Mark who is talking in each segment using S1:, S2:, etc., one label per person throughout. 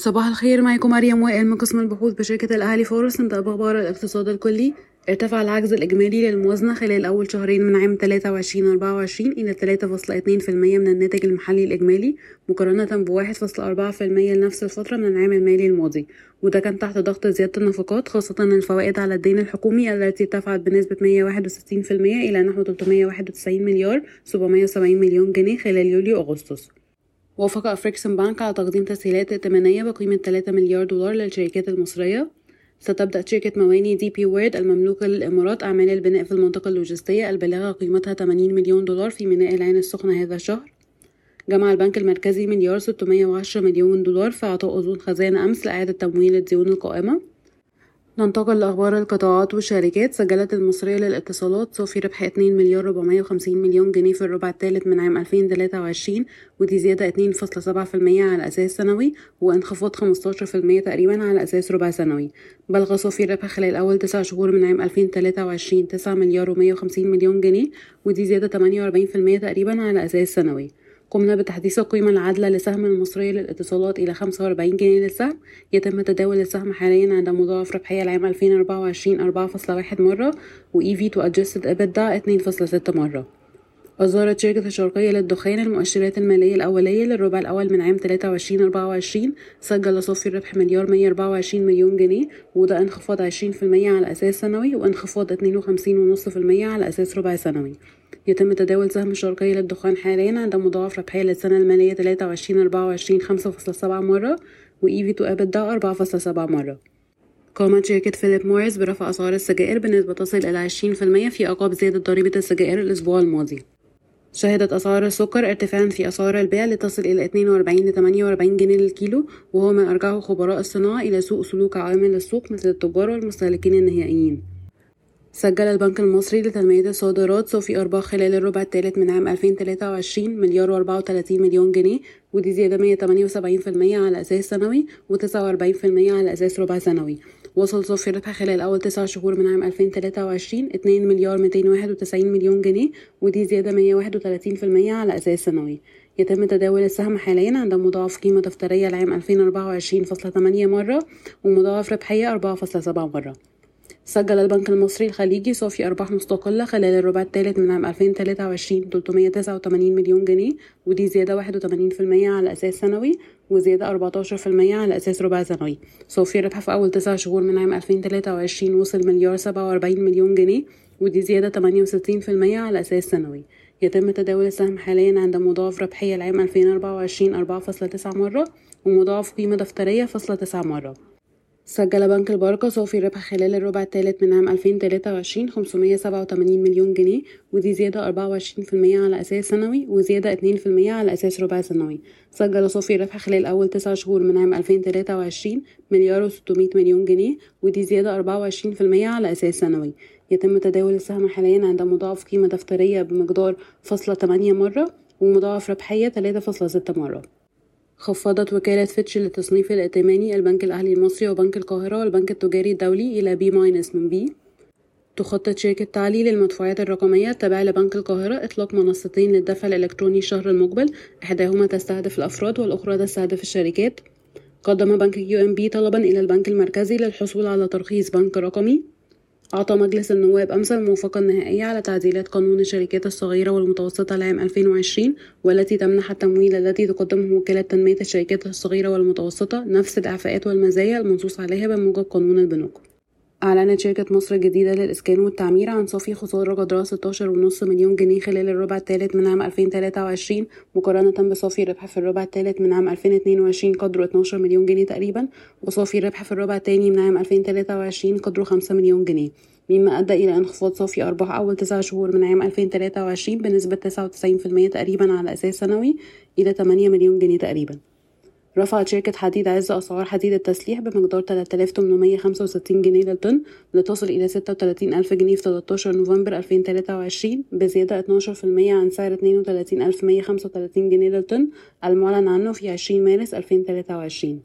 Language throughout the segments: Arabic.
S1: صباح الخير معكم مريم وائل من قسم البحوث بشركة الأهلي فورس نبدأ بأخبار الاقتصاد الكلي. ارتفع العجز الإجمالي للموازنة خلال أول شهرين من عام 23-24 إلى 3.2% من الناتج المحلي الإجمالي مقارنة ب 1.4% لنفس الفترة من العام المالي الماضي. وده كان تحت ضغط زيادة النفقات خاصة الفوائد على الدين الحكومي التي ارتفعت بنسبة 161% إلى نحو 391 مليار 770 مليون جنيه خلال يوليو أغسطس وافق أفريكسيم بنك على تقديم تسهيلات ائتمانية بقيمة 3 مليار دولار للشركات المصرية. ستبدأ شركة مواني دي بي وورلد المملوكة للإمارات أعمال البناء في المنطقة اللوجستية البالغة قيمتها 80 مليون دولار في ميناء العين السخنة هذا الشهر. جمع البنك المركزي مليار 610 مليون دولار في عطاء أذون خزانة أمس لإعادة تمويل الديون القائمة. ننتقل لأخبار القطاعات والشركات. سجلت المصرية للاتصالات صافي ربح 2 مليار 450 مليون جنيه في الربع الثالث من عام 2023 ودي زيادة 2.7% على أساس سنوي وانخفاض 15% تقريبا على أساس ربع سنوي. بلغ صافي الربح خلال أول تسع شهور من عام 2023 9 مليار و150 مليون جنيه ودي زيادة 48% تقريبا على أساس سنوي. قمنا بتحديث القيمة العادلة لسهم المصرية للاتصالات إلى 45 جنيه للسهم يتم تداول السهم حاليا عند مضاعف ربحية العام 2024 4.1 مرة و EV to Adjusted EBITDA 2.6 مرة. أصدرت شركة الشرقية للدخان المؤشرات المالية الأولية للربع الأول من عام 23 24 سجل صافي الربح مليار 124 مليون جنيه وده انخفاض 20% على أساس سنوي وانخفاض 52.5% على أساس ربع سنوي. يتم تداول سهم الشرقية للدخان حاليا عند مضاعف ربحية للسنة المالية 23 24 5.7 مرة و EV to EBITDA 4.7 مرة. قامت شركة فيليب موريس برفع أسعار السجائر بنسبة تصل إلى 20% في أعقاب زيادة ضريبة السجائر الأسبوع الماضي. شهدت أسعار السكر ارتفاعا في أسعار البيع لتصل إلى 42 ل 48 جنيه للكيلو وهو ما أرجعه خبراء الصناعة إلى سوء سلوك عوامل السوق مثل التجار والمستهلكين النهائيين. سجل البنك المصري لتنمية الصادرات صافي أرباح خلال الربع الثالث من عام 2023 مليار و34 مليون جنيه ودي زيادة 178% على أساس سنوي و49% على أساس ربع سنوي. وصل صافي الربح خلال أول تسع شهور من عام 2023 2 مليار 291 مليون جنيه ودي زيادة 131% على أساس سنوي. يتم تداول السهم حاليا عند مضاعف قيمة دفترية العام 2024.8 مرة ومضاعف ربحية 4.7 مرة. سجل البنك المصري الخليجي صافي أرباح مستقلة خلال الربع الثالث من عام 2023 389 مليون جنيه ودي زيادة 81% على أساس سنوي وزيادة 14% على أساس ربع سنوي. صافي الربح في أول تسع شهور من عام 2023 وصل مليار 47 مليون جنيه ودي زيادة 68% على أساس سنوي. يتم تداول السهم حاليا عند مضاعف ربحية العام 2024 4.9 مرة ومضاعف قيمة دفترية فاصلة 9 مرة. سجل بنك البركة صافي ربح خلال الربع الثالث من عام 2023 587 مليون جنيه ودي زيادة 24% على أساس سنوي وزيادة 2% على أساس ربع سنوي. سجل صافي ربح خلال أول تسع شهور من عام 2023 مليار و600 مليون جنيه ودي زيادة 24% على أساس سنوي. يتم تداول السهم حاليا عند مضاعف قيمة دفترية بمقدار فاصلة 8 مرة ومضاعف ربحية 3.6 مرة. خفضت وكالة فيتش للتصنيف الائتماني البنك الأهلي المصري وبنك القاهرة والبنك التجاري الدولي إلى B minus من B تخطط شركة تالي للمدفوعات الرقمية التابعة لبنك القاهرة إطلاق منصتين للدفع الإلكتروني الشهر المقبل إحداهما تستهدف الأفراد والأخرى تستهدف الشركات. قدم بنك يو ام بي طلبا إلى البنك المركزي للحصول على ترخيص بنك رقمي. أعطى مجلس النواب أمس الموافقة النهائية على تعديلات قانون الشركات الصغيرة والمتوسطة لعام 2020 والتي تمنح التمويل الذي تقدمه وكالة تنمية الشركات الصغيرة والمتوسطة نفس الإعفاءات والمزايا المنصوص عليها بموجب قانون البنوك. أعلنت شركة مصر الجديدة للإسكان والتعمير عن صافي خسارة قدرها 16.5 مليون جنيه خلال الربع الثالث من عام 2023 مقارنة بصافي ربح في الربع الثالث من عام 2022 قدره 12 مليون جنيه تقريبا وصافي ربح في الربع الثاني من عام 2023 قدره 5 مليون جنيه مما أدى إلى انخفاض صافي أرباح أول تسع شهور من عام 2023 بنسبة 99% تقريبا على أساس سنوي إلى 8 مليون جنيه تقريبا. رفعت شركة حديد عز أسعار حديد التسليح بمقدار 3865 جنيه للطن لتصل إلى 36 ألف جنيه في 13 نوفمبر 2023 بزيادة 12% عن سعر 32135 جنيه للطن المعلن عنه في 20 مارس 2023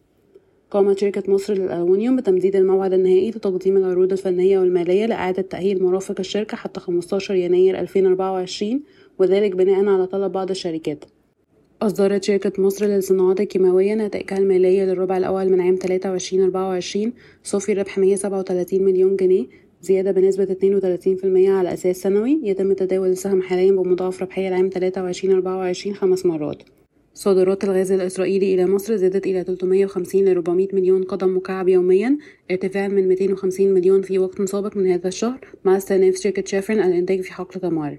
S1: قامت شركة مصر للألومنيوم بتمديد الموعد النهائي لتقديم العروض الفنية والمالية لإعادة تأهيل مرافق الشركة حتى 15 يناير 2024 وذلك بناء على طلب بعض الشركات. أصدرت شركة مصر للصناعات الكيماوية نتائجها المالية للربع الأول من عام 23-24 صافي ربح 137 مليون جنيه زيادة بنسبة 32% على أساس سنوي يتم تداول السهم حاليا بمضاعف ربحية العام 23-24 خمس مرات. صادرات الغاز الإسرائيلي إلى مصر زادت إلى 350 ل 400 مليون قدم مكعب يوميا ارتفاعا من 250 مليون في وقت سابق من هذا الشهر مع استئناف شركة شافرن الإنتاج في حقل تمار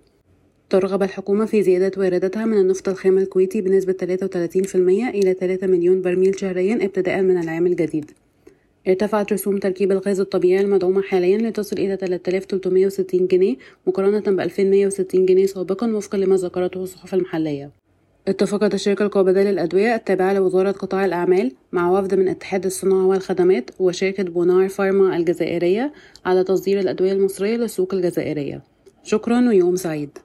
S1: ترغب الحكومة في زيادة وارداتها من النفط الخام الكويتي بنسبة 33% إلى 3 مليون برميل شهريا ابتداء من العام الجديد. ارتفعت رسوم تركيب الغاز الطبيعي المدعومة حاليا لتصل إلى 3360 جنيه مقارنة ب 2160 جنيه سابقا وفقا لما ذكرته الصحف المحلية. اتفقت الشركة القابضة للأدوية التابعة لوزارة قطاع الأعمال مع وفد من اتحاد الصناعة والخدمات وشركة بونار فارما الجزائرية على تصدير الأدوية المصرية للسوق الجزائرية. شكرا ويوم سعيد.